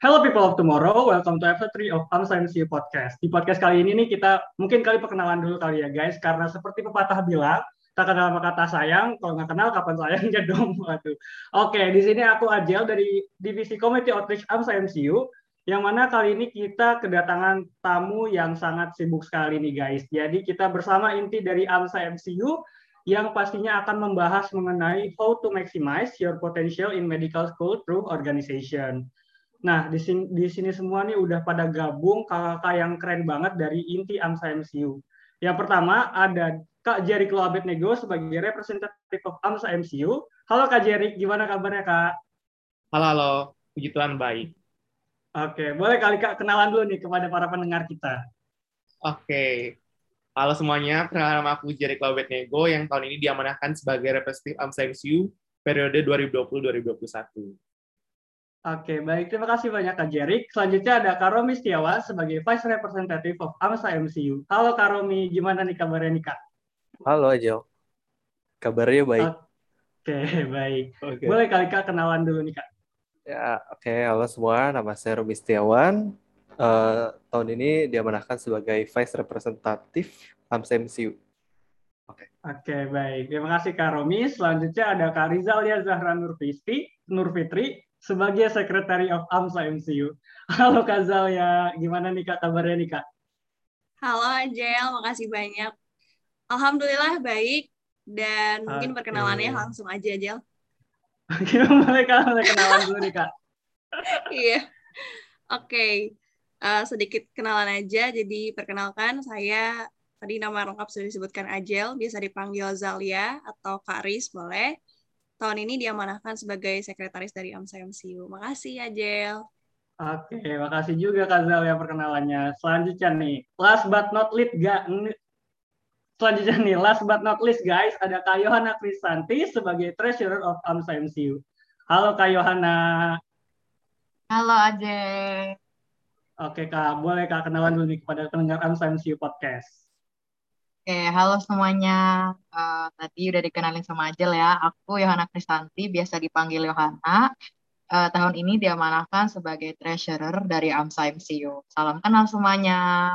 Hello people of tomorrow, welcome to episode 3 of MCU Podcast. Di podcast kali ini nih kita mungkin kali perkenalan dulu kali ya guys, karena seperti pepatah bilang, tak kenal sama kata sayang, kalau nggak kenal kapan sayangnya dong. Waduh. Oke, di sini aku Ajel dari divisi Community Outreach MCU, yang mana kali ini kita kedatangan tamu yang sangat sibuk sekali nih guys. Jadi kita bersama inti dari AMSA MCU yang pastinya akan membahas mengenai how to maximize your potential in medical school through organization. Nah, di sini, di sini semua nih udah pada gabung kakak-kakak yang keren banget dari inti AMSA MCU. Yang pertama ada Kak Jerry Kloabet Nego sebagai representative of AMSA MCU. Halo Kak Jerry, gimana kabarnya Kak? Halo, halo. Puji Tuhan, baik. Oke, boleh kali Kak kenalan dulu nih kepada para pendengar kita. Oke. Halo semuanya, perkenalkan nama aku Jerry Kloabet Nego yang tahun ini diamanahkan sebagai representative AMSA MCU periode 2020-2021. Oke, baik. Terima kasih banyak Kak Jerik. Selanjutnya ada Kak Romi Setiawan sebagai Vice Representative of AMSA MCU. Halo Kak Romi, gimana nih kabarnya nih Kak? Halo Ajo. Kabarnya baik. Oke, baik. Oke. Boleh kali Kak kenalan dulu nih Kak? Ya, oke. Halo semua, nama saya Romi Setiawan. Uh, tahun ini diamanahkan sebagai Vice Representative AMSA MCU. Oke. Oke, baik. Terima kasih Kak Romi. Selanjutnya ada Kak Rizalia Zahra Nurfisti, Nurfitri sebagai Secretary of AMSA MCU. Halo Kak Zalia, gimana nih Kak kabarnya nih Kak? Halo Angel, makasih banyak. Alhamdulillah baik dan mungkin perkenalannya langsung aja Angel. Oke, mulai mulai kenalan dulu nih Kak. Iya. Oke, okay. uh, sedikit kenalan aja. Jadi perkenalkan saya tadi nama lengkap sudah disebutkan Ajel, biasa dipanggil Zalia atau Kak Riz boleh tahun ini diamanahkan sebagai sekretaris dari AMSA MCU. Makasih ya, Jel. Oke, makasih juga Kak Zal ya perkenalannya. Selanjutnya nih, last but not least, ga, selanjutnya nih, last but not least guys, ada Kak Yohana Krisanti sebagai Treasurer of AMSA MCU. Halo Kak Yohana. Halo Aje. Oke Kak, boleh Kak kenalan dulu nih kepada pendengar AMSA MCU Podcast. Oke, halo semuanya. Uh, tadi udah dikenalin sama Ajel ya. Aku Yohana Kristanti, biasa dipanggil Yohana. Uh, tahun ini diamanahkan sebagai treasurer dari AMSA MCU. Salam kenal semuanya.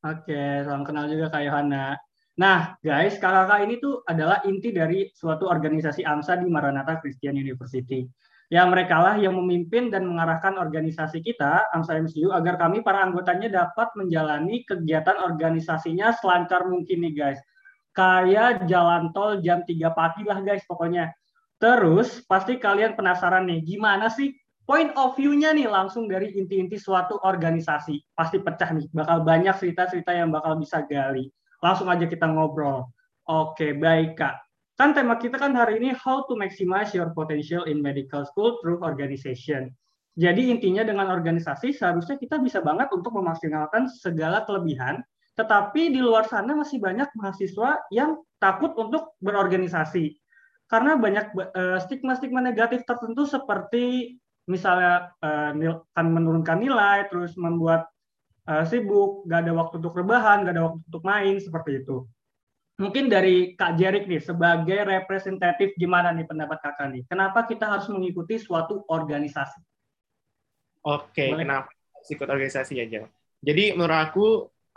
Oke, salam kenal juga Kak Yohana. Nah, guys, kakak-kakak ini tuh adalah inti dari suatu organisasi AMSA di Maranatha Christian University ya mereka lah yang memimpin dan mengarahkan organisasi kita, AMSA MCU, agar kami para anggotanya dapat menjalani kegiatan organisasinya selancar mungkin nih guys. Kayak jalan tol jam 3 pagi lah guys pokoknya. Terus pasti kalian penasaran nih, gimana sih point of view-nya nih langsung dari inti-inti suatu organisasi. Pasti pecah nih, bakal banyak cerita-cerita yang bakal bisa gali. Langsung aja kita ngobrol. Oke, baik Kak. Kan tema kita kan hari ini how to maximize your potential in medical school through organization. Jadi intinya dengan organisasi seharusnya kita bisa banget untuk memaksimalkan segala kelebihan, tetapi di luar sana masih banyak mahasiswa yang takut untuk berorganisasi. Karena banyak eh, stigma-stigma negatif tertentu seperti misalnya akan eh, menurunkan nilai, terus membuat uh, sibuk, gak ada waktu untuk rebahan, gak ada waktu untuk main, seperti itu mungkin dari Kak Jerik nih sebagai representatif gimana nih pendapat kakak nih? Kenapa kita harus mengikuti suatu organisasi? Oke, Boleh? kenapa ikut organisasi aja? Jadi menurut aku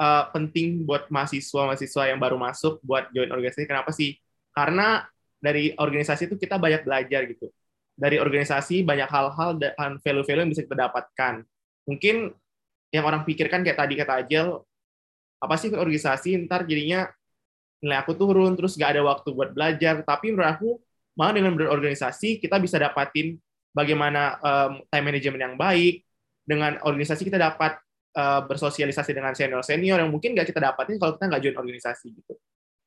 uh, penting buat mahasiswa-mahasiswa yang baru masuk buat join organisasi. Kenapa sih? Karena dari organisasi itu kita banyak belajar gitu. Dari organisasi banyak hal-hal dan value-value yang bisa kita dapatkan. Mungkin yang orang pikirkan kayak tadi kata Ajel, apa sih organisasi ntar jadinya nilai aku turun, terus gak ada waktu buat belajar. Tapi menurut aku, malah dengan berorganisasi, kita bisa dapatin bagaimana um, time management yang baik, dengan organisasi kita dapat uh, bersosialisasi dengan senior-senior yang mungkin nggak kita dapatin kalau kita nggak join organisasi gitu.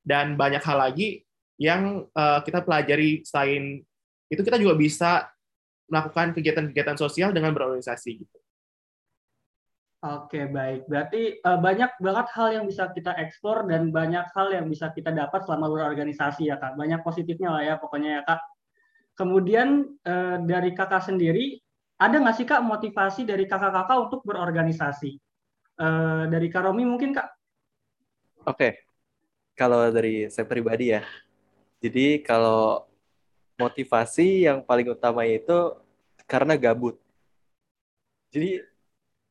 Dan banyak hal lagi yang uh, kita pelajari selain itu kita juga bisa melakukan kegiatan-kegiatan sosial dengan berorganisasi gitu. Oke, baik. Berarti uh, banyak banget hal yang bisa kita eksplor dan banyak hal yang bisa kita dapat selama berorganisasi ya, Kak. Banyak positifnya lah ya pokoknya ya, Kak. Kemudian uh, dari Kakak sendiri, ada nggak sih, Kak, motivasi dari kakak-kakak untuk berorganisasi? Uh, dari Kak Romi mungkin, Kak? Oke. Kalau dari saya pribadi ya. Jadi kalau motivasi yang paling utama itu karena gabut Jadi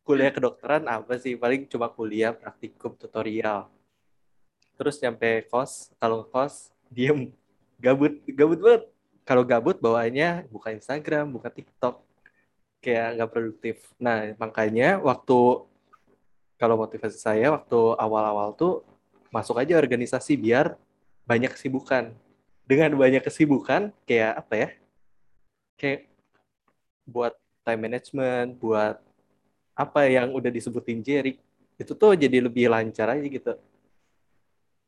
kuliah kedokteran apa sih? Paling cuma kuliah, praktikum, tutorial. Terus nyampe kos, kalau kos diem, gabut, gabut banget. Kalau gabut bawaannya buka Instagram, buka TikTok, kayak nggak produktif. Nah makanya waktu kalau motivasi saya waktu awal-awal tuh masuk aja organisasi biar banyak kesibukan. Dengan banyak kesibukan kayak apa ya? Kayak buat time management, buat apa yang udah disebutin Jerry, itu tuh jadi lebih lancar aja gitu.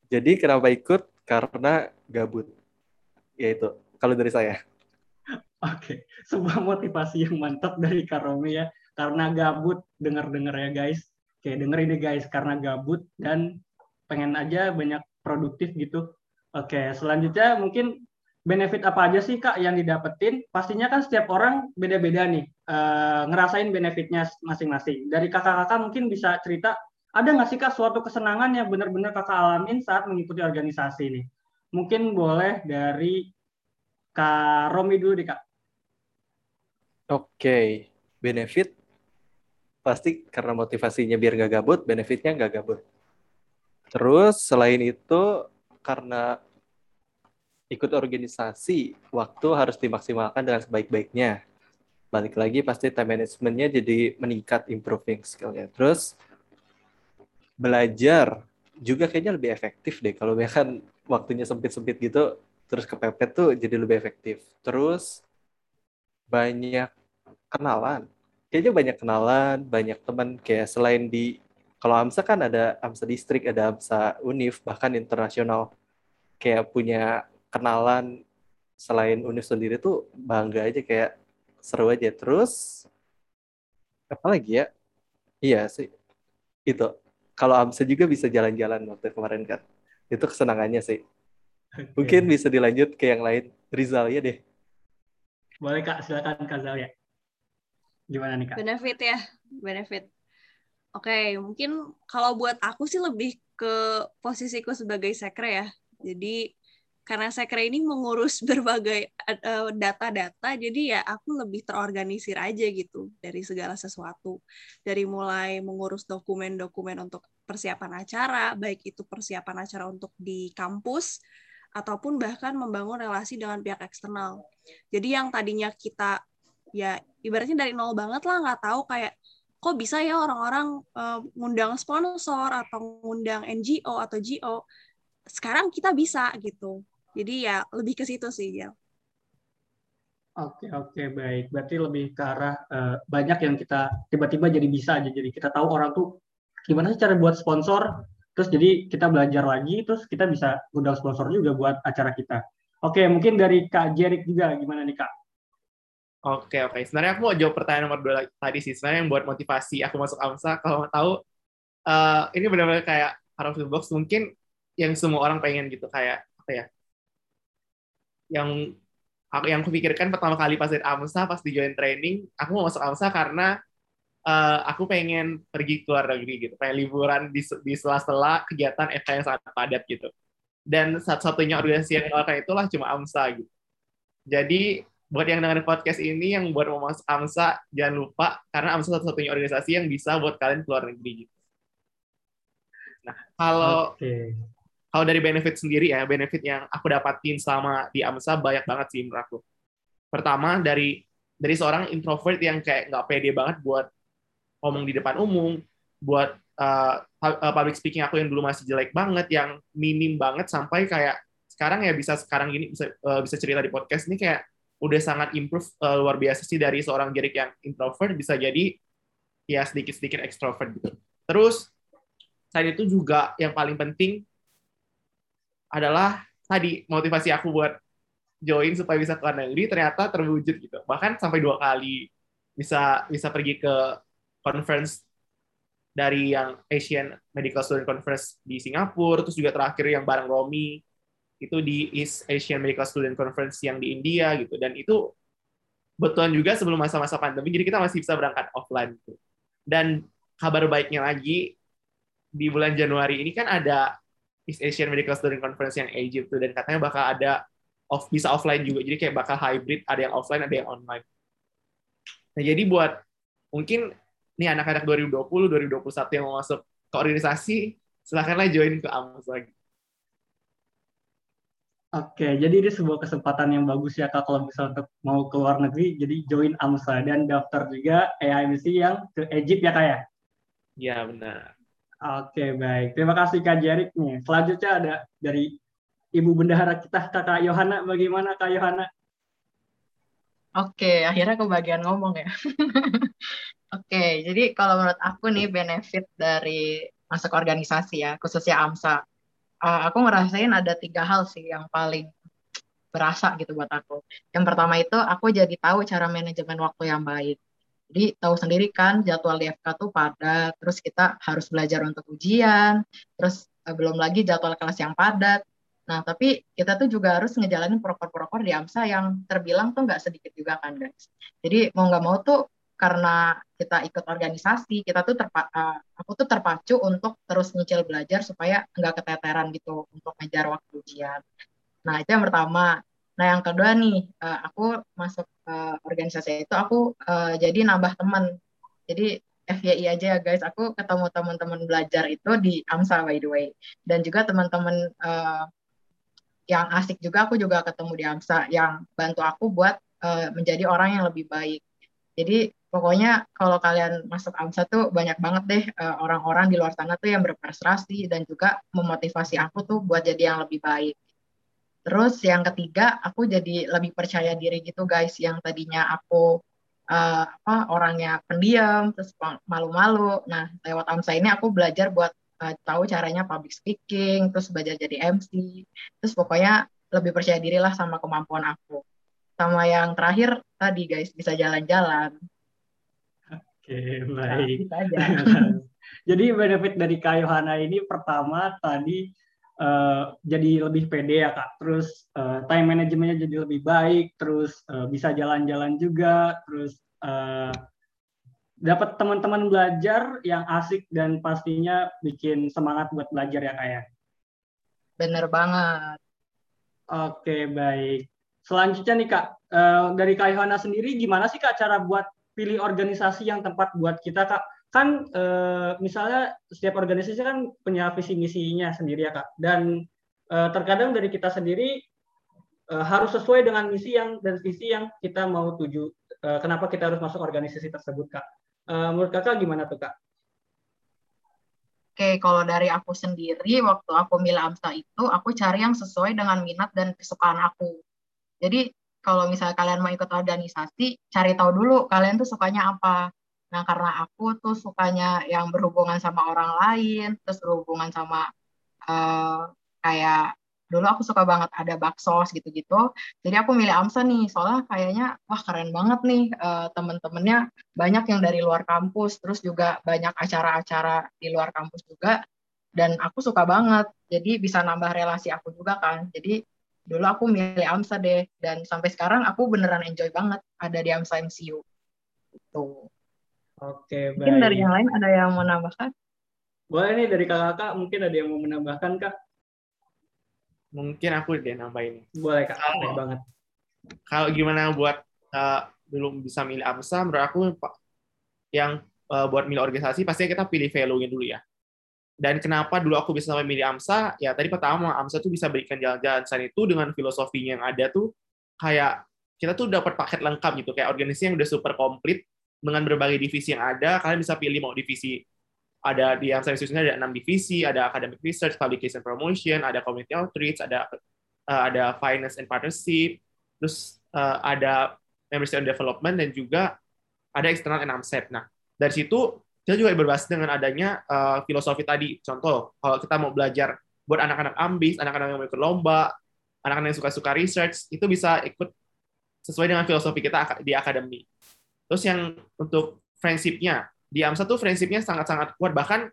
Jadi kenapa ikut? Karena gabut. Ya itu, kalau dari saya. Oke, sebuah motivasi yang mantap dari Karomi ya. Karena gabut, dengar-dengar ya guys. Oke, denger ini guys, karena gabut dan pengen aja banyak produktif gitu. Oke, selanjutnya mungkin benefit apa aja sih kak yang didapetin? Pastinya kan setiap orang beda-beda nih uh, ngerasain benefitnya masing-masing. Dari kakak-kakak mungkin bisa cerita ada nggak sih kak suatu kesenangan yang benar-benar kakak alamin saat mengikuti organisasi ini? Mungkin boleh dari kak Romi dulu deh kak. Oke, benefit pasti karena motivasinya biar nggak gabut, benefitnya nggak gabut. Terus selain itu karena ikut organisasi, waktu harus dimaksimalkan dengan sebaik-baiknya. Balik lagi pasti time managementnya jadi meningkat improving skillnya. Terus belajar juga kayaknya lebih efektif deh kalau kan waktunya sempit-sempit gitu terus kepepet tuh jadi lebih efektif. Terus banyak kenalan. Kayaknya banyak kenalan, banyak teman kayak selain di kalau AMSA kan ada AMSA distrik, ada AMSA univ, bahkan internasional. Kayak punya kenalan selain Unif sendiri tuh bangga aja kayak seru aja. Terus apa lagi ya? Iya sih. Itu. Kalau Amsa juga bisa jalan-jalan waktu kemarin kan. Itu kesenangannya sih. Mungkin bisa dilanjut ke yang lain. Rizal ya deh. Boleh Kak, silakan Kak Zalia. Gimana nih Kak? Benefit ya, benefit. Oke, mungkin kalau buat aku sih lebih ke posisiku sebagai sekre ya. Jadi karena saya kira ini mengurus berbagai uh, data-data, jadi ya aku lebih terorganisir aja gitu dari segala sesuatu. Dari mulai mengurus dokumen-dokumen untuk persiapan acara, baik itu persiapan acara untuk di kampus, ataupun bahkan membangun relasi dengan pihak eksternal. Jadi yang tadinya kita ya ibaratnya dari nol banget lah nggak tahu kayak kok bisa ya orang-orang uh, ngundang sponsor atau ngundang NGO atau GO sekarang kita bisa gitu jadi ya lebih ke situ sih, ya. Oke, oke, baik. Berarti lebih ke arah uh, banyak yang kita tiba-tiba jadi bisa aja. Jadi kita tahu orang tuh gimana sih cara buat sponsor, terus jadi kita belajar lagi, terus kita bisa undang sponsor juga buat acara kita. Oke, mungkin dari Kak Jerik juga, gimana nih Kak? Oke, oke. Sebenarnya aku mau jawab pertanyaan nomor dua tadi sih. Sebenarnya yang buat motivasi aku masuk AMSA, kalau mau tahu, uh, ini benar-benar kayak out of the box, mungkin yang semua orang pengen gitu, kayak apa ya, yang aku yang kupikirkan pertama kali pas di AMSA pas di join training aku mau masuk AMSA karena uh, aku pengen pergi ke luar negeri gitu. Pengen liburan di di sela-sela kegiatan FK yang sangat padat gitu. Dan satu-satunya organisasi yang melakukan itulah cuma AMSA gitu. Jadi buat yang dengerin podcast ini yang buat mau masuk AMSA jangan lupa karena AMSA satu-satunya organisasi yang bisa buat kalian keluar negeri gitu. Nah, kalau okay kalau dari benefit sendiri ya, benefit yang aku dapatin selama di AMSA banyak banget sih menurut aku. Pertama dari dari seorang introvert yang kayak nggak pede banget buat ngomong di depan umum, buat uh, public speaking aku yang dulu masih jelek banget, yang minim banget sampai kayak sekarang ya bisa sekarang gini bisa uh, bisa cerita di podcast ini kayak udah sangat improve uh, luar biasa sih dari seorang Jerik yang introvert bisa jadi ya sedikit-sedikit extrovert gitu. Terus selain itu juga yang paling penting adalah tadi motivasi aku buat join supaya bisa ke luar negeri ternyata terwujud gitu. Bahkan sampai dua kali bisa bisa pergi ke conference dari yang Asian Medical Student Conference di Singapura, terus juga terakhir yang bareng Romi itu di East Asian Medical Student Conference yang di India gitu. Dan itu betulan juga sebelum masa-masa pandemi, jadi kita masih bisa berangkat offline. Gitu. Dan kabar baiknya lagi di bulan Januari ini kan ada East Asian Medical Student Conference yang Egypt tuh dan katanya bakal ada off bisa offline juga jadi kayak bakal hybrid ada yang offline ada yang online nah jadi buat mungkin nih anak-anak 2020, 2021 yang mau masuk ke organisasi, silakanlah join ke AMSA lagi. Oke, jadi ini sebuah kesempatan yang bagus ya Kak kalau misalnya untuk mau ke luar negeri, jadi join AMSA dan daftar juga AIMC yang ke Egypt ya Kak ya? Iya, benar. Oke, baik. Terima kasih Kak Jerik. Selanjutnya ada dari Ibu Bendahara kita Kakak Yohana. Bagaimana Kak Yohana? Oke, akhirnya kebagian ngomong ya. Oke, jadi kalau menurut aku nih benefit dari masuk organisasi ya, khususnya AMSA uh, aku ngerasain ada tiga hal sih yang paling berasa gitu buat aku. Yang pertama itu aku jadi tahu cara manajemen waktu yang baik. Jadi tahu sendiri kan jadwal di FK tuh padat, terus kita harus belajar untuk ujian, terus uh, belum lagi jadwal kelas yang padat. Nah, tapi kita tuh juga harus ngejalanin proker-proker di AMSA yang terbilang tuh nggak sedikit juga kan, guys. Jadi mau nggak mau tuh karena kita ikut organisasi, kita tuh terpa uh, aku tuh terpacu untuk terus nyicil belajar supaya nggak keteteran gitu untuk ngejar waktu ujian. Nah itu yang pertama. Nah yang kedua nih, uh, aku masuk uh, organisasi itu aku uh, jadi nambah teman. Jadi FYI aja ya guys, aku ketemu teman-teman belajar itu di AMSA by the way. Dan juga teman-teman uh, yang asik juga aku juga ketemu di AMSA yang bantu aku buat uh, menjadi orang yang lebih baik. Jadi pokoknya kalau kalian masuk AMSA tuh banyak banget deh uh, orang-orang di luar sana tuh yang berprestasi dan juga memotivasi aku tuh buat jadi yang lebih baik. Terus yang ketiga, aku jadi lebih percaya diri gitu guys, yang tadinya aku uh, apa orangnya pendiam, terus malu-malu. Nah, lewat AMSA ini aku belajar buat uh, tahu caranya public speaking, terus belajar jadi MC, terus pokoknya lebih percaya diri lah sama kemampuan aku. Sama yang terakhir tadi guys, bisa jalan-jalan. Oke, baik. Nah, jadi benefit dari Kayohana ini pertama tadi uh, jadi lebih pede ya kak. Terus uh, time manajemennya jadi lebih baik. Terus uh, bisa jalan-jalan juga. Terus uh, dapat teman-teman belajar yang asik dan pastinya bikin semangat buat belajar ya kak ya. Bener banget. Oke baik. Selanjutnya nih kak, uh, dari Kayohana sendiri gimana sih kak cara buat pilih organisasi yang tempat buat kita kak kan e, misalnya setiap organisasi kan punya visi misinya sendiri ya kak dan e, terkadang dari kita sendiri e, harus sesuai dengan misi yang dan visi yang kita mau tuju e, kenapa kita harus masuk organisasi tersebut kak e, menurut kakak gimana tuh kak Oke, kalau dari aku sendiri, waktu aku milih AMSA itu, aku cari yang sesuai dengan minat dan kesukaan aku. Jadi, kalau misalnya kalian mau ikut organisasi, cari tahu dulu kalian tuh sukanya apa. Nah, karena aku tuh sukanya yang berhubungan sama orang lain, terus berhubungan sama uh, kayak dulu aku suka banget ada baksos gitu-gitu. Jadi aku milih AMSA nih, soalnya kayaknya wah keren banget nih uh, temen-temennya banyak yang dari luar kampus, terus juga banyak acara-acara di luar kampus juga. Dan aku suka banget, jadi bisa nambah relasi aku juga kan. Jadi dulu aku milih AMSA deh dan sampai sekarang aku beneran enjoy banget ada di AMSA MCU itu oke baik. mungkin dari yang lain ada yang mau nambahkan boleh nih dari kakak mungkin ada yang mau menambahkan kak mungkin aku deh nambahin boleh kak kalau, banget kalau gimana buat uh, belum bisa milih AMSA menurut aku yang uh, buat milih organisasi pasti kita pilih value-nya dulu ya dan kenapa dulu aku bisa sampai milih AMSA? Ya tadi pertama AMSA tuh bisa berikan jalan-jalan. Selain itu dengan filosofinya yang ada tuh kayak kita tuh dapat paket lengkap gitu kayak organisasi yang udah super komplit dengan berbagai divisi yang ada. Kalian bisa pilih mau divisi ada di AMSA Institute ada enam divisi, ada academic research, publication promotion, ada community outreach, ada uh, ada finance and partnership, terus uh, ada membership and development dan juga ada external and AMSEP. Nah, dari situ kita juga berbasis dengan adanya uh, filosofi tadi. Contoh, kalau kita mau belajar buat anak-anak ambis, anak-anak yang mau ikut lomba, anak-anak yang suka-suka research, itu bisa ikut sesuai dengan filosofi kita di akademi. Terus yang untuk friendship-nya, di AMSA tuh friendship-nya sangat-sangat kuat, bahkan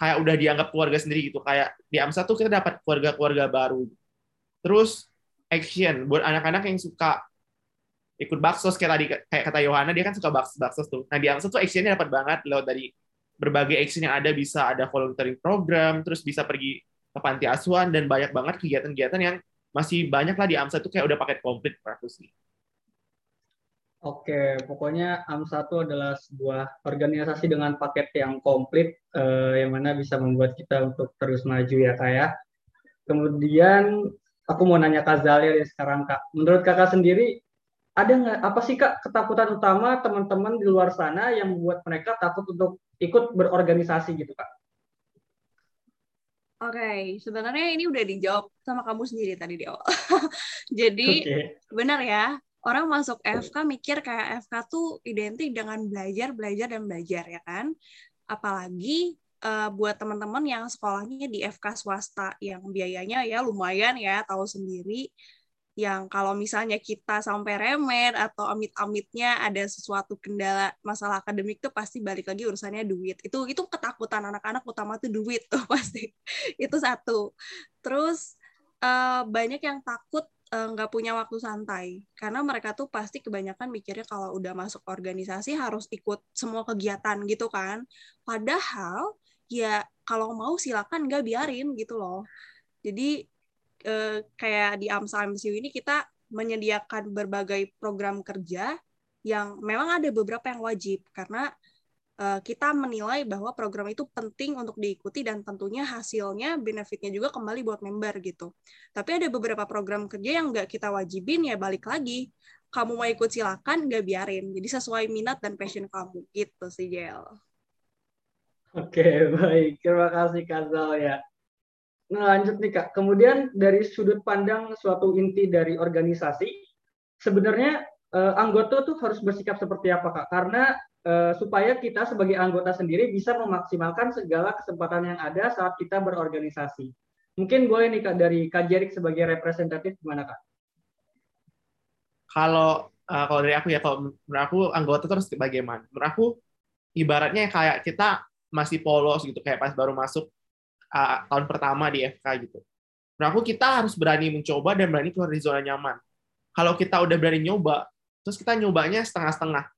kayak udah dianggap keluarga sendiri gitu. Kayak di AMSA tuh kita dapat keluarga-keluarga baru. Terus action buat anak-anak yang suka ikut bakso kayak tadi kayak kata Yohana dia kan suka bakso bakso tuh. Nah di Angsa tuh actionnya dapat banget lewat dari berbagai action yang ada bisa ada volunteering program, terus bisa pergi ke panti asuhan dan banyak banget kegiatan-kegiatan yang masih banyak lah di AMSA tuh kayak udah paket komplit practically. Oke, pokoknya AM1 adalah sebuah organisasi dengan paket yang komplit, eh, yang mana bisa membuat kita untuk terus maju ya kak ya. Kemudian aku mau nanya Kak Zalia ya sekarang kak. Menurut kakak sendiri, ada nggak apa sih kak ketakutan utama teman-teman di luar sana yang membuat mereka takut untuk ikut berorganisasi gitu kak? Oke, okay. sebenarnya ini udah dijawab sama kamu sendiri tadi di awal. Jadi okay. benar ya, orang masuk FK mikir kayak FK tuh identik dengan belajar, belajar dan belajar ya kan. Apalagi uh, buat teman-teman yang sekolahnya di FK swasta yang biayanya ya lumayan ya, tahu sendiri. Yang kalau misalnya kita sampai remet atau amit-amitnya ada sesuatu kendala masalah akademik tuh pasti balik lagi urusannya duit. Itu itu ketakutan anak-anak utama tuh duit tuh pasti. Itu satu. Terus uh, banyak yang takut nggak uh, punya waktu santai. Karena mereka tuh pasti kebanyakan mikirnya kalau udah masuk organisasi harus ikut semua kegiatan gitu kan. Padahal ya kalau mau silakan nggak biarin gitu loh. Jadi eh, kayak di AMSA MCU ini kita menyediakan berbagai program kerja yang memang ada beberapa yang wajib. Karena uh, kita menilai bahwa program itu penting untuk diikuti dan tentunya hasilnya benefitnya juga kembali buat member gitu. Tapi ada beberapa program kerja yang nggak kita wajibin ya balik lagi. Kamu mau ikut silakan, nggak biarin. Jadi sesuai minat dan passion kamu gitu sih Jel. Oke baik, terima kasih Kazal ya. Nah, lanjut nih Kak. Kemudian dari sudut pandang suatu inti dari organisasi, sebenarnya eh, anggota tuh harus bersikap seperti apa Kak? Karena eh, supaya kita sebagai anggota sendiri bisa memaksimalkan segala kesempatan yang ada saat kita berorganisasi. Mungkin boleh nih Kak dari Kak Jerik sebagai representatif gimana Kak? Kalau uh, kalau dari aku ya kalau menurut aku anggota terus bagaimana? Menurut aku ibaratnya kayak kita masih polos gitu kayak pas baru masuk uh, tahun pertama di FK gitu. Menurut aku kita harus berani mencoba dan berani keluar dari zona nyaman. Kalau kita udah berani nyoba, terus kita nyobanya setengah-setengah,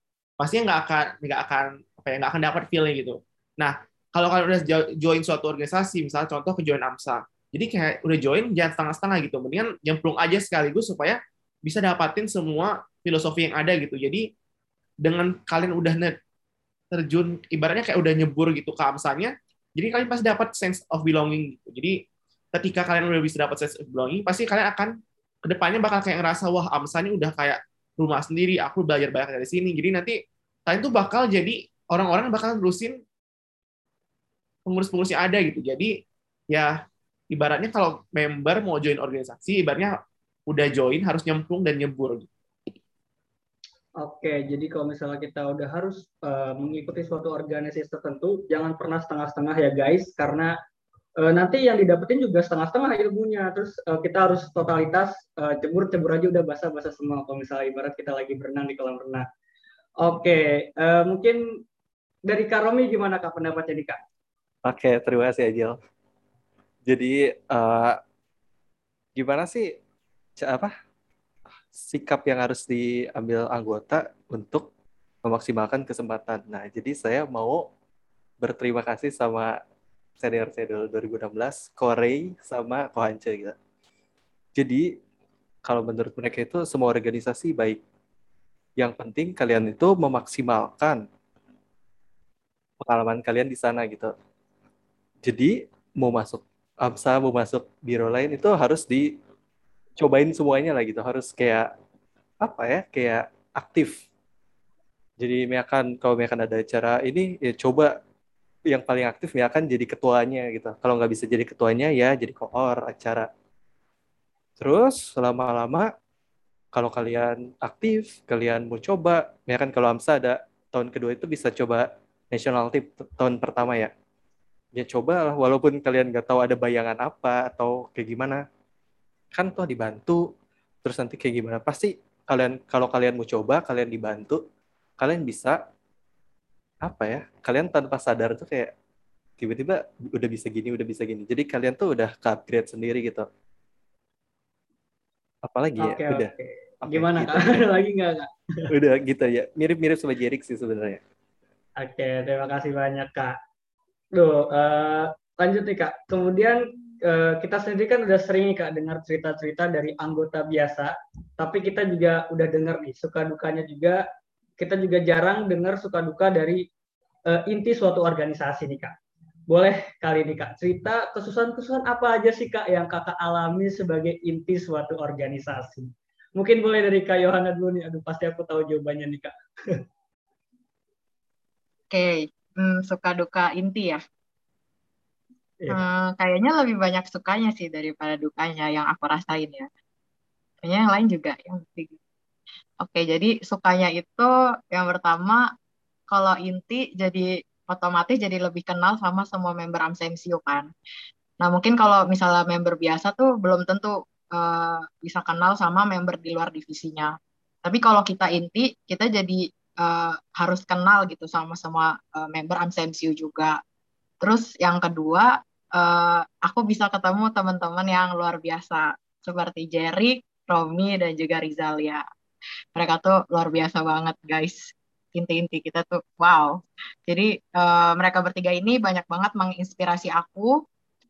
pastinya nggak akan nggak akan apa ya nggak akan dapat feeling gitu. Nah, kalau kalian udah join suatu organisasi, misalnya contoh ke join AMSA, jadi kayak udah join jangan setengah-setengah gitu, mendingan nyemplung aja sekaligus supaya bisa dapatin semua filosofi yang ada gitu. Jadi dengan kalian udah terjun, ibaratnya kayak udah nyebur gitu ke AMSA-nya, jadi kalian pasti dapat sense of belonging. Gitu. Jadi ketika kalian udah bisa dapat sense of belonging, pasti kalian akan ke depannya bakal kayak ngerasa wah Amsa ini udah kayak rumah sendiri. Aku belajar banyak dari sini. Jadi nanti kalian tuh bakal jadi orang-orang bakal terusin pengurus-pengurus yang ada gitu. Jadi ya ibaratnya kalau member mau join organisasi, ibaratnya udah join harus nyemplung dan nyebur gitu. Oke, jadi kalau misalnya kita udah harus uh, mengikuti suatu organisasi tertentu, jangan pernah setengah-setengah ya guys, karena uh, nanti yang didapetin juga setengah-setengah ilmunya. Terus uh, kita harus totalitas cebur-cebur aja udah basah-basah semua. Kalau misalnya ibarat kita lagi berenang di kolam renang. Oke, uh, mungkin dari Kak Romi gimana Kak pendapatnya nih Kak? Oke, terima kasih Ajil. Jadi uh, gimana sih apa sikap yang harus diambil anggota untuk memaksimalkan kesempatan. Nah, jadi saya mau berterima kasih sama senior-senior 2016, Korei sama Kohance gitu. Jadi, kalau menurut mereka itu semua organisasi baik. Yang penting kalian itu memaksimalkan pengalaman kalian di sana gitu. Jadi, mau masuk AMSA, mau masuk biro lain itu harus di cobain semuanya lah gitu. Harus kayak apa ya kayak aktif. Jadi misalkan kalau misalkan ada acara ini ya coba yang paling aktif ya kan jadi ketuanya gitu. Kalau nggak bisa jadi ketuanya ya jadi koor acara. Terus lama-lama kalau kalian aktif kalian mau coba ya kan kalau AMSA ada tahun kedua itu bisa coba national tip tahun pertama ya? Ya coba walaupun kalian nggak tahu ada bayangan apa atau kayak gimana. Kan toh dibantu terus nanti kayak gimana? Pasti kalian kalau kalian mau coba kalian dibantu kalian bisa apa ya kalian tanpa sadar tuh kayak tiba-tiba udah bisa gini udah bisa gini. Jadi kalian tuh udah ke upgrade sendiri gitu apalagi ya okay, udah okay. Okay, gimana gitu. kak ada lagi nggak kak udah gitu ya mirip-mirip sama Jerik sih sebenarnya oke okay, terima kasih banyak kak Duh, uh, lanjut nih kak kemudian uh, kita sendiri kan udah sering kak dengar cerita-cerita dari anggota biasa, tapi kita juga udah dengar nih suka dukanya juga. Kita juga jarang dengar suka duka dari uh, inti suatu organisasi nih kak. Boleh kali ini kak cerita kesusahan-kesusahan apa aja sih kak yang kakak alami sebagai inti suatu organisasi? Mungkin boleh dari Kak Yohana dulu nih. Aduh, pasti aku tahu jawabannya nih, Kak. Oke, okay. hmm, suka duka inti ya. Yeah. Hmm, kayaknya lebih banyak sukanya sih daripada dukanya yang aku rasain ya. Kayaknya yang lain juga yang Oke, okay, jadi sukanya itu yang pertama kalau inti jadi otomatis jadi lebih kenal sama semua member AMSMCU kan. Nah mungkin kalau misalnya member biasa tuh belum tentu uh, bisa kenal sama member di luar divisinya. Tapi kalau kita inti, kita jadi uh, harus kenal gitu sama semua uh, member AMSMCU juga. Terus yang kedua, uh, aku bisa ketemu teman-teman yang luar biasa seperti Jerry, Romi, dan juga Rizalia. Mereka tuh luar biasa banget guys. Inti-inti kita tuh wow. Jadi uh, mereka bertiga ini banyak banget menginspirasi aku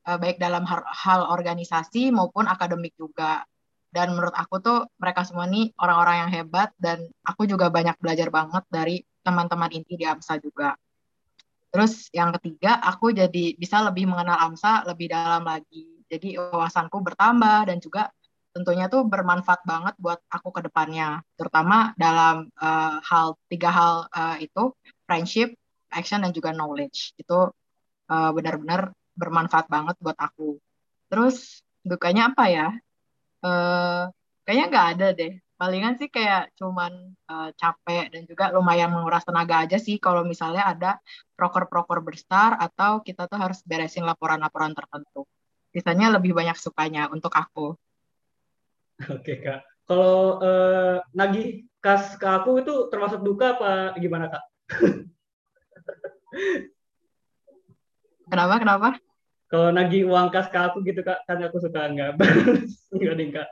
uh, baik dalam hal, hal organisasi maupun akademik juga. Dan menurut aku tuh mereka semua ini orang-orang yang hebat dan aku juga banyak belajar banget dari teman-teman inti di AMSA juga. Terus yang ketiga, aku jadi bisa lebih mengenal AMSA lebih dalam lagi. Jadi wawasanku bertambah dan juga tentunya tuh bermanfaat banget buat aku ke depannya. Terutama dalam uh, hal tiga hal uh, itu, friendship, action, dan juga knowledge. Itu uh, benar-benar bermanfaat banget buat aku. Terus dukanya apa ya? Uh, kayaknya nggak ada deh. Palingan sih kayak cuman uh, capek dan juga lumayan menguras tenaga aja sih kalau misalnya ada proker-proker besar atau kita tuh harus beresin laporan-laporan tertentu. Sisanya lebih banyak sukanya untuk aku. Oke kak. Kalau uh, nagih kas ke aku itu termasuk duka apa gimana kak? Kenapa? Kenapa? Kalau nagih uang kas ke aku gitu kak, kan aku suka nggak nggak ding kak,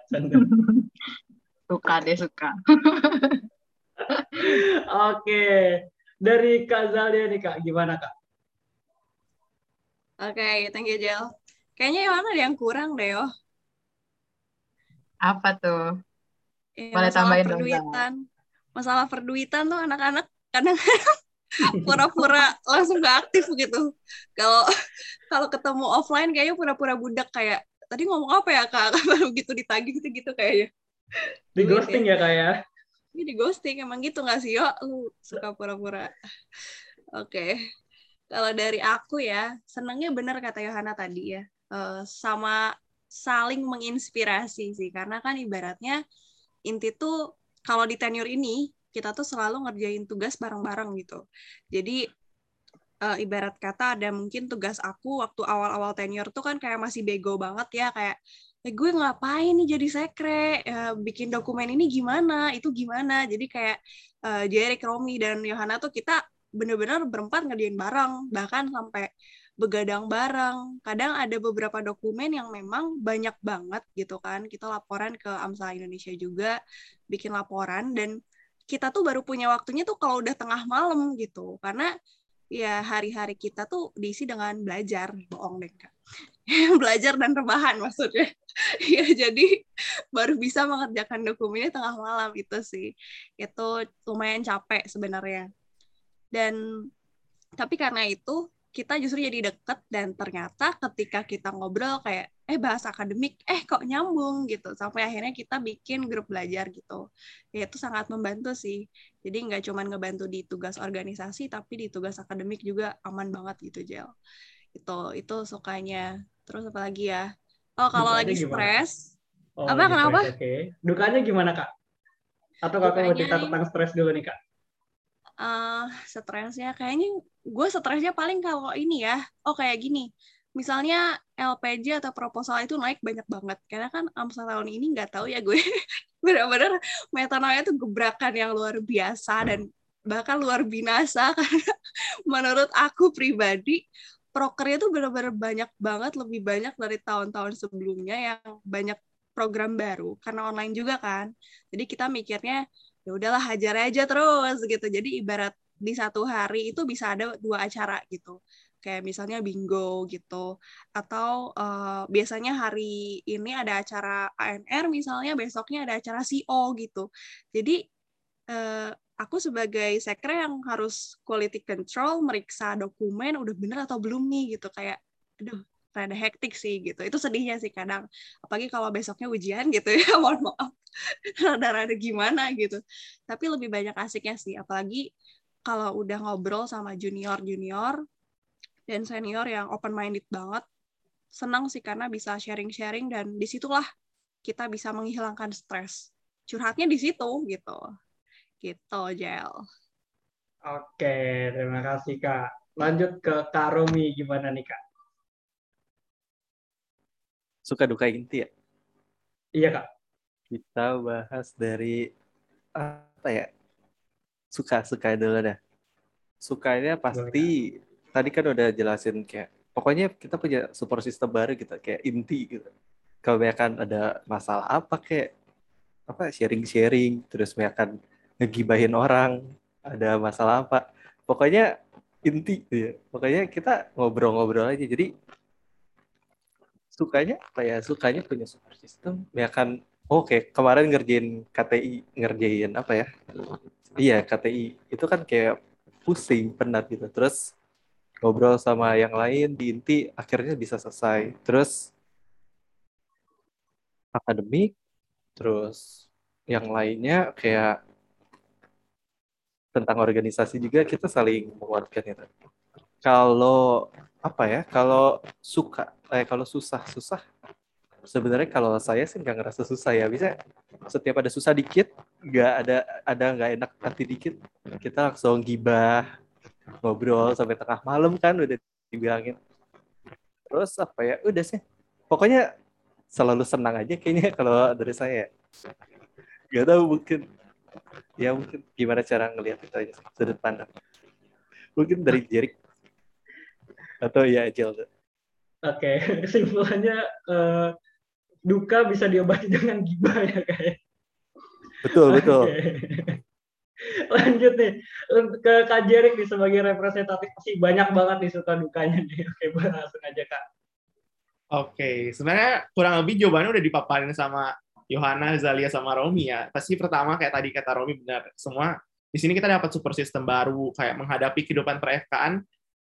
suka deh suka. Oke, dari Kak Zalia nih kak, gimana kak? Oke, okay, thank you Jel. Kayaknya yang mana ada yang kurang deh yo. Apa tuh? Ya, Boleh tambahin perduitan. Dong, masalah perduitan tuh anak-anak kadang pura-pura langsung gak aktif gitu. Kalau kalau ketemu offline kayaknya pura-pura budak kayak tadi ngomong apa ya kak baru gitu ditagih gitu gitu kayaknya. Di ghosting ya kak ya? Ini di ghosting emang gitu gak sih yo lu suka pura-pura. Oke. Okay. Kalau dari aku ya, senangnya bener kata Yohana tadi ya. Uh, sama saling menginspirasi sih. Karena kan ibaratnya inti tuh kalau di tenure ini kita tuh selalu ngerjain tugas bareng-bareng gitu. Jadi uh, ibarat kata ada mungkin tugas aku waktu awal-awal tenure tuh kan kayak masih bego banget ya kayak eh, gue ngapain nih jadi sekre? Uh, bikin dokumen ini gimana? Itu gimana? Jadi kayak uh, Jerry, Romi dan Yohana tuh kita bener-bener berempat ngerjain bareng. Bahkan sampai begadang bareng. Kadang ada beberapa dokumen yang memang banyak banget gitu kan. Kita laporan ke AMSA Indonesia juga, bikin laporan. Dan kita tuh baru punya waktunya tuh kalau udah tengah malam gitu. Karena ya hari-hari kita tuh diisi dengan belajar. Bohong deh kak. Belajar dan rebahan maksudnya. Ya jadi baru bisa mengerjakan dokumennya tengah malam itu sih. Itu lumayan capek sebenarnya. Dan tapi karena itu kita justru jadi deket dan ternyata ketika kita ngobrol kayak eh bahas akademik eh kok nyambung? gitu. Sampai akhirnya kita bikin grup belajar gitu. Ya itu sangat membantu sih. Jadi nggak cuma ngebantu di tugas organisasi tapi di tugas akademik juga aman banget gitu Jel. Itu itu sukanya. Terus apa lagi ya? Oh kalau lagi stres oh, apa kenapa? oke. Okay. dukanya gimana kak? Atau kakak mau cerita tentang stres dulu nih kak uh, stresnya. Kayaknya gue stresnya paling kalau ini ya. Oh kayak gini. Misalnya LPJ atau proposal itu naik banyak banget. Karena kan AMSA tahun ini nggak tahu ya gue. Benar-benar metanolnya itu gebrakan yang luar biasa dan bahkan luar binasa. Karena menurut aku pribadi prokernya tuh benar-benar banyak banget lebih banyak dari tahun-tahun sebelumnya yang banyak program baru. Karena online juga kan. Jadi kita mikirnya ya udahlah hajar aja terus gitu. Jadi ibarat di satu hari itu bisa ada dua acara gitu. Kayak misalnya bingo gitu. Atau uh, biasanya hari ini ada acara ANR misalnya besoknya ada acara CO gitu. Jadi uh, aku sebagai sekre yang harus quality control meriksa dokumen udah bener atau belum nih gitu. Kayak aduh rada hektik sih gitu. Itu sedihnya sih kadang apalagi kalau besoknya ujian gitu ya mohon maaf. Rada-rada gimana gitu. Tapi lebih banyak asiknya sih apalagi kalau udah ngobrol sama junior junior dan senior yang open minded banget senang sih karena bisa sharing-sharing dan di situlah kita bisa menghilangkan stres. Curhatnya di situ gitu. Gitu Jel. Oke terima kasih kak. Lanjut ke Kak Romi gimana nih kak suka duka inti ya? Iya kak. Kita bahas dari apa ya? Suka suka dulu dah. Sukanya pasti tadi kan udah jelasin kayak pokoknya kita punya support system baru gitu kayak inti gitu. Kebanyakan ada masalah apa kayak apa sharing-sharing terus kebanyakan ngegibahin orang ada masalah apa. Pokoknya inti gitu ya. Pokoknya kita ngobrol-ngobrol aja. Jadi sukanya kayak sukanya punya support system. Ya kan oke okay, kemarin ngerjain KTI ngerjain apa ya? Iya KTI itu kan kayak pusing penat gitu. Terus ngobrol sama yang lain di inti akhirnya bisa selesai. Terus akademik terus yang lainnya kayak tentang organisasi juga kita saling menguatkan itu kalau apa ya kalau suka eh kalau susah susah. Sebenarnya kalau saya sih nggak ngerasa susah ya. Bisa setiap ada susah dikit nggak ada ada nggak enak hati dikit kita langsung gibah ngobrol sampai tengah malam kan udah dibilangin. Terus apa ya udah sih. Pokoknya selalu senang aja kayaknya kalau dari saya. Gak tahu mungkin ya mungkin gimana cara ngelihat itu aja sudut pandang. Mungkin dari Jerik atau ya Jel Oke, okay. kesimpulannya uh, duka bisa diobati dengan gibah ya kayak. Betul betul. Okay. Lanjut nih ke Kak Jerik nih sebagai representatif pasti banyak banget nih suka dukanya nih. Oke, langsung aja Kak. Oke, sebenarnya kurang lebih jawabannya udah dipaparin sama Yohana, Zalia, sama Romi ya. Pasti pertama kayak tadi kata Romi benar, semua di sini kita dapat super sistem baru kayak menghadapi kehidupan per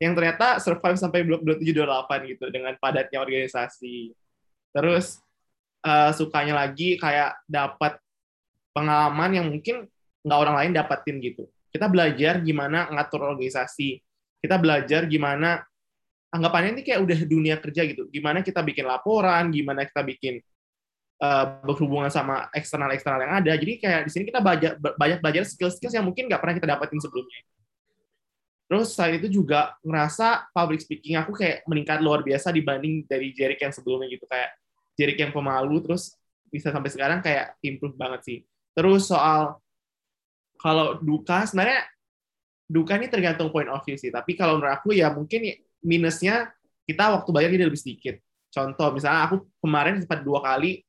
yang ternyata survive sampai blok 2728 gitu dengan padatnya organisasi. Terus uh, sukanya lagi kayak dapat pengalaman yang mungkin nggak orang lain dapatin gitu. Kita belajar gimana ngatur organisasi. Kita belajar gimana anggapannya ini kayak udah dunia kerja gitu. Gimana kita bikin laporan, gimana kita bikin uh, berhubungan sama eksternal-eksternal yang ada. Jadi kayak di sini kita banyak belajar skill-skill yang mungkin nggak pernah kita dapatin sebelumnya. Terus selain itu juga ngerasa public speaking aku kayak meningkat luar biasa dibanding dari Jerick yang sebelumnya gitu. Kayak Jerick yang pemalu, terus bisa sampai sekarang kayak improve banget sih. Terus soal kalau duka sebenarnya duka ini tergantung point of view sih. Tapi kalau menurut aku ya mungkin minusnya kita waktu bayar jadi lebih sedikit. Contoh misalnya aku kemarin sempat dua kali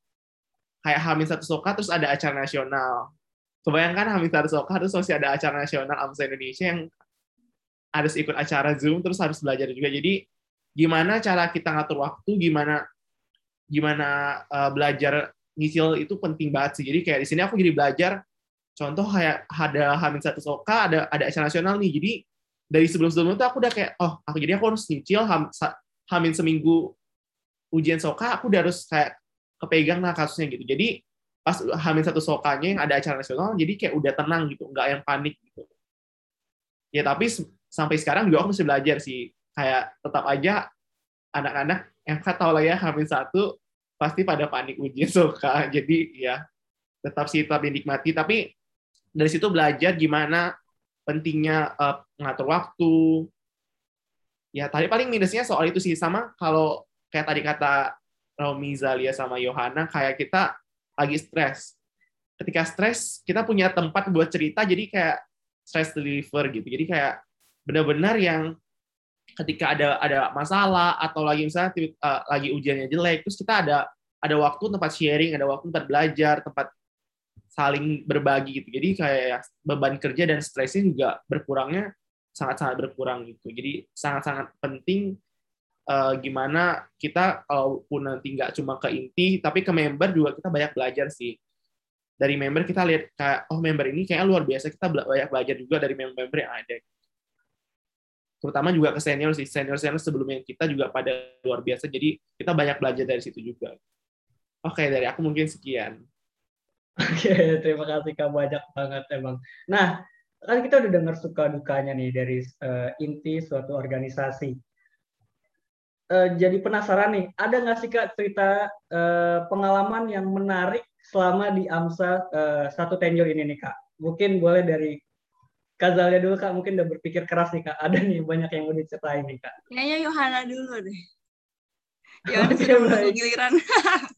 kayak Hamin satu Soka terus ada acara nasional. Kebayangkan Hamin satu Soka terus masih ada acara nasional AMSA Indonesia yang harus ikut acara Zoom terus harus belajar juga. Jadi gimana cara kita ngatur waktu, gimana gimana uh, belajar nyicil itu penting banget sih. Jadi kayak di sini aku jadi belajar contoh kayak ada Hamin satu Soka, ada ada acara nasional nih. Jadi dari sebelum-sebelumnya tuh aku udah kayak, oh, aku jadi aku harus nyicil ham, Hamin seminggu ujian Soka, aku udah harus kayak kepegang lah kasusnya gitu. Jadi pas Hamin satu Sokanya yang ada acara nasional, jadi kayak udah tenang gitu, nggak yang panik gitu. Ya tapi sampai sekarang juga aku masih belajar sih. Kayak tetap aja anak-anak yang tahu lah ya Hamin satu pasti pada panik ujian Soka. Jadi ya tetap sih tetap dinikmati. Tapi dari situ belajar gimana pentingnya uh, ngatur waktu. Ya tadi paling minusnya soal itu sih sama kalau kayak tadi kata Romi Zalia sama Yohana kayak kita lagi stres. Ketika stres kita punya tempat buat cerita jadi kayak stress reliever gitu. Jadi kayak benar-benar yang ketika ada ada masalah atau lagi misalnya uh, lagi ujiannya jelek terus kita ada ada waktu tempat sharing, ada waktu tempat belajar, tempat saling berbagi gitu. Jadi kayak beban kerja dan stresnya juga berkurangnya sangat-sangat berkurang gitu. Jadi sangat-sangat penting uh, gimana kita kalaupun nanti nggak cuma ke inti, tapi ke member juga kita banyak belajar sih. Dari member kita lihat kayak oh member ini kayaknya luar biasa, kita banyak belajar juga dari member-member yang ada. Terutama juga ke senior sih, senior-senior sebelumnya kita juga pada luar biasa, jadi kita banyak belajar dari situ juga. Oke, dari aku mungkin sekian. Oke, terima kasih Kak banyak banget emang. Nah, kan kita udah dengar suka dukanya nih dari uh, inti suatu organisasi. Uh, jadi penasaran nih, ada nggak sih Kak cerita uh, pengalaman yang menarik selama di AMSA uh, satu tenure ini nih Kak? Mungkin boleh dari Kazalia dulu Kak, mungkin udah berpikir keras nih Kak. Ada nih banyak yang mau diceritain nih Kak. Kayaknya Yohana dulu deh. Ya udah sudah giliran.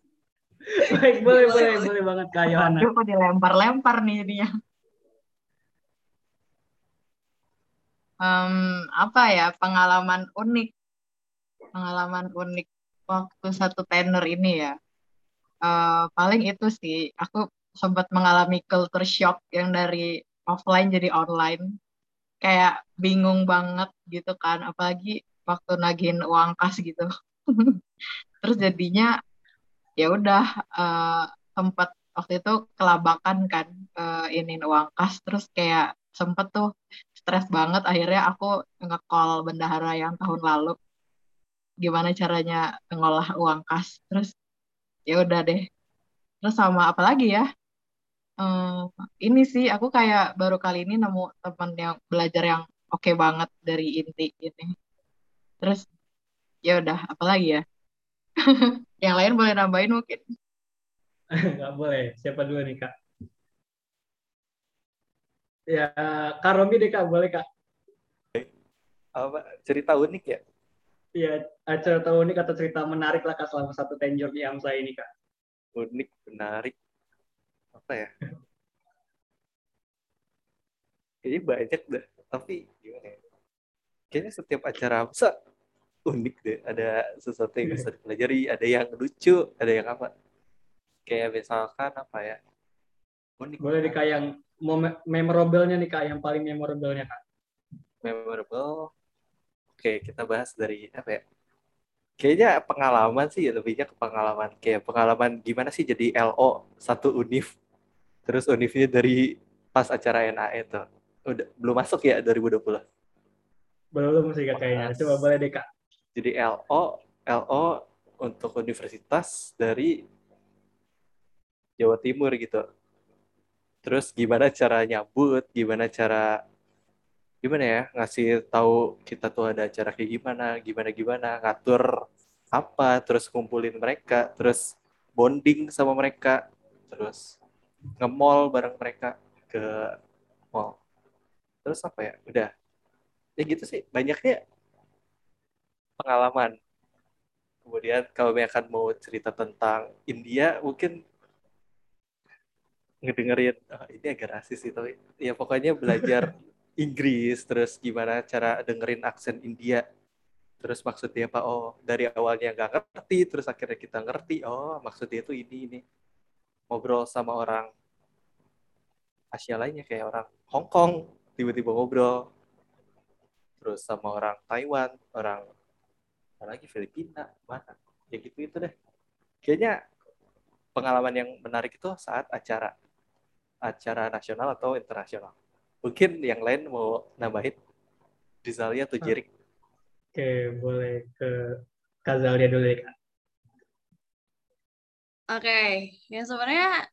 Baik, boleh, boleh, boleh, boleh banget Kak Yohana. Aduh, kok dilempar-lempar nih dia. Um, apa ya, pengalaman unik. Pengalaman unik waktu satu tenor ini ya. Uh, paling itu sih, aku sempat mengalami culture shock yang dari offline jadi online. Kayak bingung banget gitu kan, apalagi waktu nagihin uang kas gitu. Terus jadinya ya udah uh, tempat waktu itu kelabakan kan uh, ini uang kas. Terus kayak sempet tuh stres banget akhirnya aku nge-call bendahara yang tahun lalu. Gimana caranya ngolah uang kas. Terus ya udah deh. Terus sama apa lagi ya um, ini sih aku kayak baru kali ini nemu teman yang belajar yang oke okay banget dari inti ini terus ya udah apa lagi ya Yang lain boleh nambahin mungkin. Nggak boleh. Siapa dulu nih, Kak? Ya, Kak Romi deh, Kak. Boleh, Kak. Apa? Cerita unik ya? Iya, cerita unik atau cerita menarik lah, Kak, selama satu tenure di AMSA ini, Kak. Unik, menarik. Apa ya? Kayaknya banyak deh. Tapi gimana ya? Kayaknya setiap acara AMSA unik deh. Ada sesuatu yang bisa dipelajari ada yang lucu ada yang apa. Kayak misalkan apa ya? Unik. Boleh nih kak yang memorable-nya nih kak yang paling memorable-nya kak. Memorable. Oke kita bahas dari apa ya? Kayaknya pengalaman sih lebihnya ke pengalaman. Kayak pengalaman gimana sih jadi LO satu univ terus univnya dari pas acara NAE tuh. Udah belum masuk ya 2020 belum sih kak kayaknya. Coba boleh deh kak. Jadi LO LO untuk universitas dari Jawa Timur gitu. Terus gimana cara nyambut gimana cara gimana ya ngasih tahu kita tuh ada acara kayak gimana gimana gimana ngatur apa terus kumpulin mereka terus bonding sama mereka terus nge-mall bareng mereka ke mall. Terus apa ya? Udah. Ya gitu sih. Banyaknya pengalaman. Kemudian kalau akan mau cerita tentang India, mungkin ngedengerin, oh, ini agak rasis sih, tapi ya pokoknya belajar Inggris, terus gimana cara dengerin aksen India, terus maksudnya apa, oh dari awalnya nggak ngerti, terus akhirnya kita ngerti, oh maksudnya itu ini, ini. Ngobrol sama orang Asia lainnya, kayak orang Hong Kong, tiba-tiba ngobrol. Terus sama orang Taiwan, orang apalagi Filipina mana? Ya gitu itu deh. Kayaknya pengalaman yang menarik itu saat acara acara nasional atau internasional. Mungkin yang lain mau nambahin? Rizalia atau Jirik? Oke boleh ke Kazalia dulu ya oke ya sebenarnya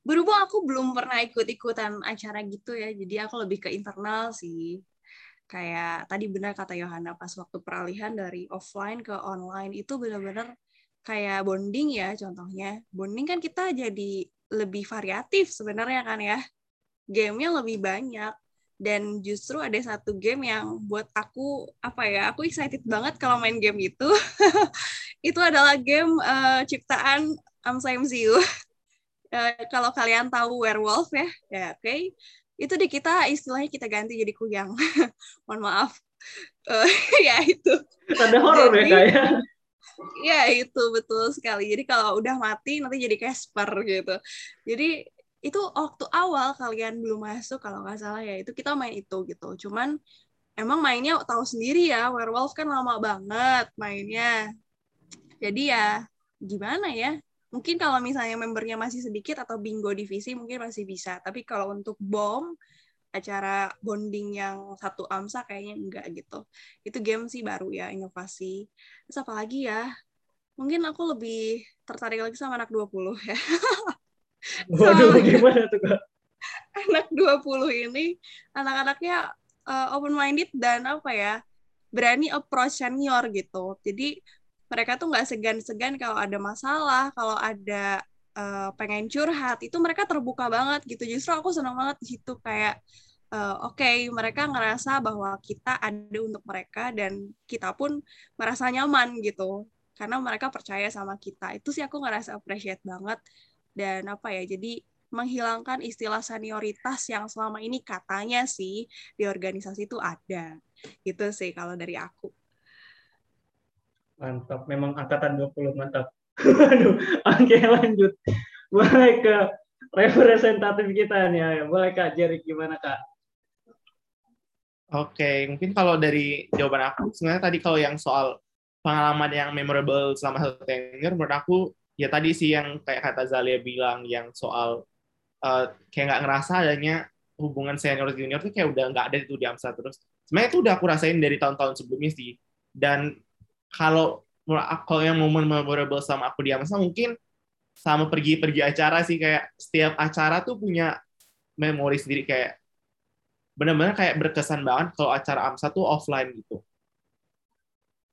berhubung aku belum pernah ikut-ikutan acara gitu ya jadi aku lebih ke internal sih. Kayak tadi benar kata Yohana pas waktu peralihan dari offline ke online itu benar-benar kayak bonding ya contohnya. Bonding kan kita jadi lebih variatif sebenarnya kan ya. Gamenya lebih banyak. Dan justru ada satu game yang buat aku apa ya aku excited banget kalau main game itu. Itu adalah game uh, ciptaan Amsa MCU uh, kalau kalian tahu Werewolf ya ya oke okay itu di kita istilahnya kita ganti jadi kuyang. Mohon maaf. Uh, ya itu. Ada horor ya kayak. Ya itu betul sekali. Jadi kalau udah mati nanti jadi Casper gitu. Jadi itu waktu awal kalian belum masuk kalau nggak salah ya itu kita main itu gitu. Cuman emang mainnya tahu sendiri ya werewolf kan lama banget mainnya jadi ya gimana ya mungkin kalau misalnya membernya masih sedikit atau bingo divisi mungkin masih bisa. Tapi kalau untuk bom acara bonding yang satu AMSA kayaknya enggak gitu. Itu game sih baru ya inovasi. Terus apa lagi ya? Mungkin aku lebih tertarik lagi sama anak 20 ya. Waduh, gimana tuh kak? anak 20 ini anak-anaknya uh, open minded dan apa ya berani approach senior gitu. Jadi mereka tuh nggak segan-segan kalau ada masalah kalau ada uh, pengen curhat itu mereka terbuka banget gitu justru aku senang banget di situ kayak uh, oke okay, mereka ngerasa bahwa kita ada untuk mereka dan kita pun merasa nyaman gitu karena mereka percaya sama kita itu sih aku ngerasa appreciate banget dan apa ya jadi menghilangkan istilah senioritas yang selama ini katanya sih di organisasi itu ada. Gitu sih kalau dari aku. Mantap, memang angkatan 20 mantap. Aduh, oke lanjut. Boleh ke representatif kita nih, ya. boleh Kak Jerry gimana Kak? Oke, mungkin kalau dari jawaban aku, sebenarnya tadi kalau yang soal pengalaman yang memorable selama satu tenure, menurut aku ya tadi sih yang kayak kata Zalia bilang yang soal uh, kayak nggak ngerasa adanya hubungan senior junior tuh kayak udah nggak ada itu di AMSA terus. Sebenarnya itu udah aku rasain dari tahun-tahun sebelumnya sih. Dan kalau kalau yang momen memorable sama aku di AMSA mungkin sama pergi-pergi acara sih kayak setiap acara tuh punya memori sendiri kayak benar-benar kayak berkesan banget kalau acara AMSA tuh offline gitu.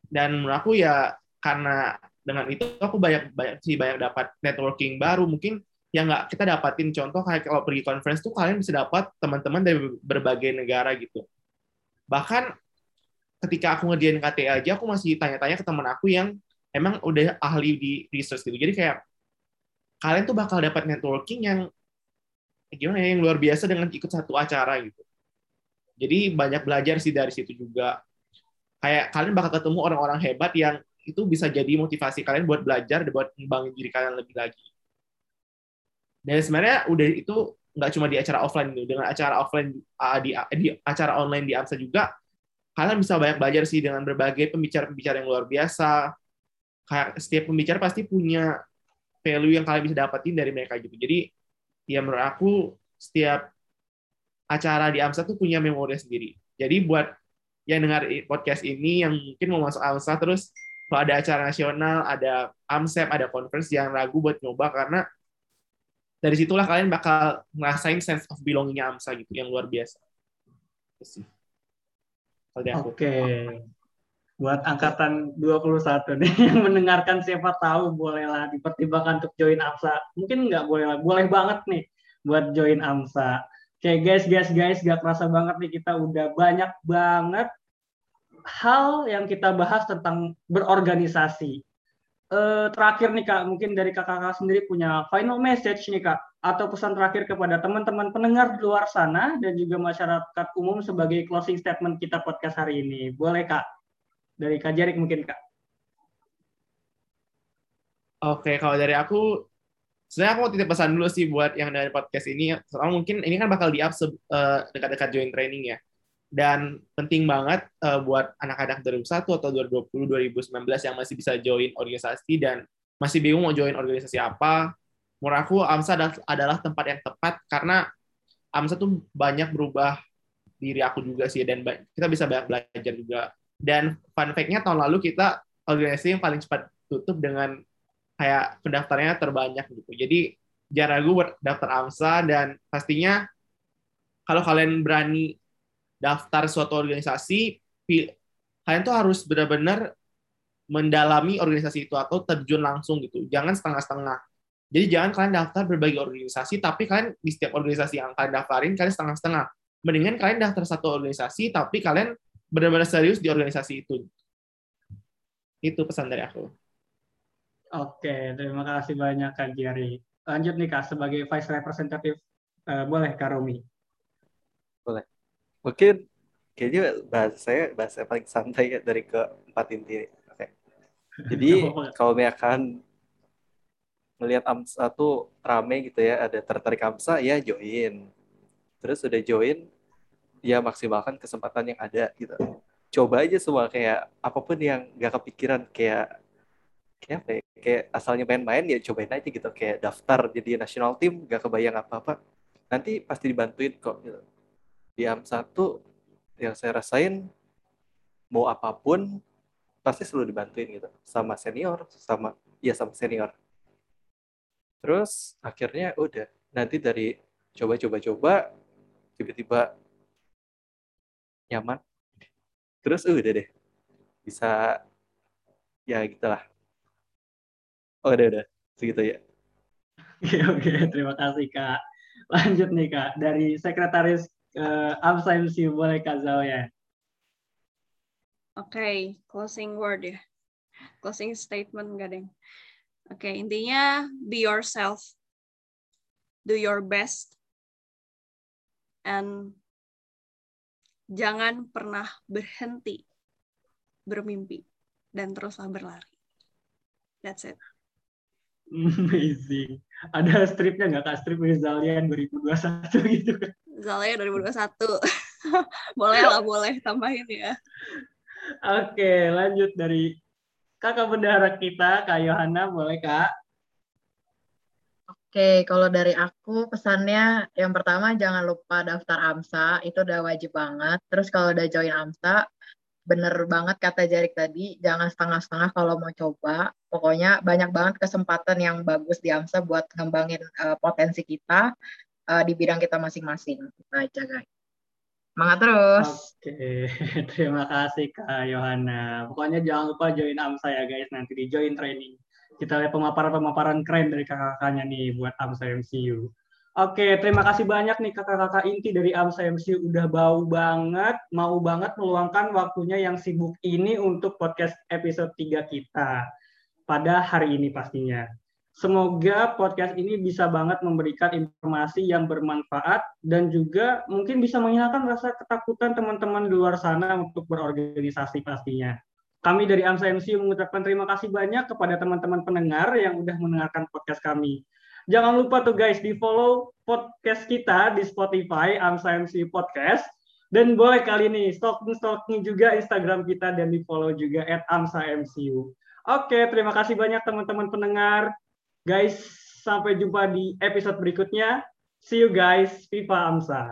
Dan menurut aku ya karena dengan itu aku banyak banyak sih banyak dapat networking baru mungkin yang nggak kita dapatin contoh kayak kalau pergi conference tuh kalian bisa dapat teman-teman dari berbagai negara gitu bahkan ketika aku ngerjain KTA aja aku masih tanya-tanya ke teman aku yang emang udah ahli di research gitu. Jadi kayak kalian tuh bakal dapat networking yang gimana ya yang luar biasa dengan ikut satu acara gitu. Jadi banyak belajar sih dari situ juga. Kayak kalian bakal ketemu orang-orang hebat yang itu bisa jadi motivasi kalian buat belajar dan buat mengembangin diri kalian lebih lagi. Dan sebenarnya udah itu nggak cuma di acara offline gitu. Dengan acara offline di, di acara online di AMSA juga kalian bisa banyak belajar sih dengan berbagai pembicara-pembicara yang luar biasa. Setiap pembicara pasti punya value yang kalian bisa dapetin dari mereka gitu. Jadi ya menurut aku setiap acara di AMSA tuh punya memori sendiri. Jadi buat yang dengar podcast ini yang mungkin mau masuk AMSA terus kalau ada acara nasional, ada AMSEP, ada conference yang ragu buat nyoba karena dari situlah kalian bakal ngerasain sense of belongingnya AMSA gitu yang luar biasa. Oke. Okay. Buat angkatan 21 nih yang mendengarkan siapa tahu bolehlah dipertimbangkan untuk join AMSA. Mungkin nggak boleh lah, boleh banget nih buat join AMSA. Oke okay, guys, guys, guys, gak kerasa banget nih kita udah banyak banget hal yang kita bahas tentang berorganisasi eh, terakhir nih Kak, mungkin dari kakak-kakak sendiri punya final message nih Kak, atau pesan terakhir kepada teman-teman pendengar di luar sana dan juga masyarakat umum sebagai closing statement kita podcast hari ini. Boleh Kak? Dari Kak Jarik mungkin Kak. Oke, kalau dari aku, sebenarnya aku mau titip pesan dulu sih buat yang dari podcast ini. Soalnya mungkin ini kan bakal di-up uh, dekat-dekat join training ya dan penting banget uh, buat anak-anak 2001 atau 2020 2019 yang masih bisa join organisasi dan masih bingung mau join organisasi apa menurut aku AMSA adalah tempat yang tepat karena AMSA tuh banyak berubah diri aku juga sih dan kita bisa banyak belajar juga dan fun fact-nya tahun lalu kita organisasi yang paling cepat tutup dengan kayak pendaftarnya terbanyak gitu jadi jangan ragu buat daftar AMSA dan pastinya kalau kalian berani daftar suatu organisasi, kalian tuh harus benar-benar mendalami organisasi itu atau terjun langsung gitu. Jangan setengah-setengah. Jadi jangan kalian daftar berbagai organisasi, tapi kalian di setiap organisasi yang kalian daftarin, kalian setengah-setengah. Mendingan kalian daftar satu organisasi, tapi kalian benar-benar serius di organisasi itu. Itu pesan dari aku. Oke, terima kasih banyak Kak Giari. Lanjut nih Kak, sebagai Vice Representative, uh, boleh Kak Romi? Boleh mungkin kayaknya bahasa saya bahasa paling santai ya dari keempat inti. Oke. Jadi kalau misalkan melihat AMSA tuh rame gitu ya, ada tertarik AMSA ya join. Terus udah join, ya maksimalkan kesempatan yang ada gitu. Coba aja semua kayak apa pun yang gak kepikiran kayak kayak apa ya? kayak asalnya main-main ya cobain aja gitu. Kayak daftar jadi national team gak kebayang apa-apa. Nanti pasti dibantuin kok gitu. Di AM satu yang saya rasain mau apa pun pasti selalu dibantuin gitu. Sama senior sama ya sama senior terus akhirnya udah nanti dari coba-coba-coba tiba-tiba nyaman. Terus udah deh bisa ya gitulah. Oh udah udah segitu ya. Oke oke terima kasih kak. Lanjut nih kak dari sekretaris uh, AMSA MC boleh kak ya? Oke, okay, closing word ya. Closing statement gak deh. Oke, okay, intinya be yourself. Do your best. And jangan pernah berhenti bermimpi dan teruslah berlari. That's it. Amazing. Ada stripnya nggak kak? Strip Zalia 2021 gitu kan? Zalia 2021. boleh lah, boleh tambahin ya. Oke, lanjut dari kakak bendahara kita, Kak Yohana, boleh Kak? Oke, kalau dari aku pesannya yang pertama jangan lupa daftar AMSA, itu udah wajib banget. Terus kalau udah join AMSA, bener banget kata Jarik tadi, jangan setengah-setengah kalau mau coba. Pokoknya banyak banget kesempatan yang bagus di AMSA buat ngembangin uh, potensi kita uh, di bidang kita masing-masing. Kita aja guys. Semangat terus. Oke, terima kasih Kak Yohana. Pokoknya jangan lupa join AMSA ya guys, nanti di join training. Kita lihat pemaparan-pemaparan keren dari kakak-kakaknya nih buat AMSA MCU. Oke, terima kasih banyak nih kakak-kakak inti dari AMSA MCU. Udah bau banget, mau banget meluangkan waktunya yang sibuk ini untuk podcast episode 3 kita. Pada hari ini pastinya. Semoga podcast ini bisa banget memberikan informasi yang bermanfaat dan juga mungkin bisa menghilangkan rasa ketakutan teman-teman di luar sana untuk berorganisasi pastinya. Kami dari AMSA MC mengucapkan terima kasih banyak kepada teman-teman pendengar yang udah mendengarkan podcast kami. Jangan lupa tuh guys di follow podcast kita di Spotify AMSA MC Podcast dan boleh kali ini stalking stalking juga Instagram kita dan di follow juga at AMSA MCU. Oke, terima kasih banyak teman-teman pendengar. Guys, sampai jumpa di episode berikutnya. See you guys, Viva Amsa.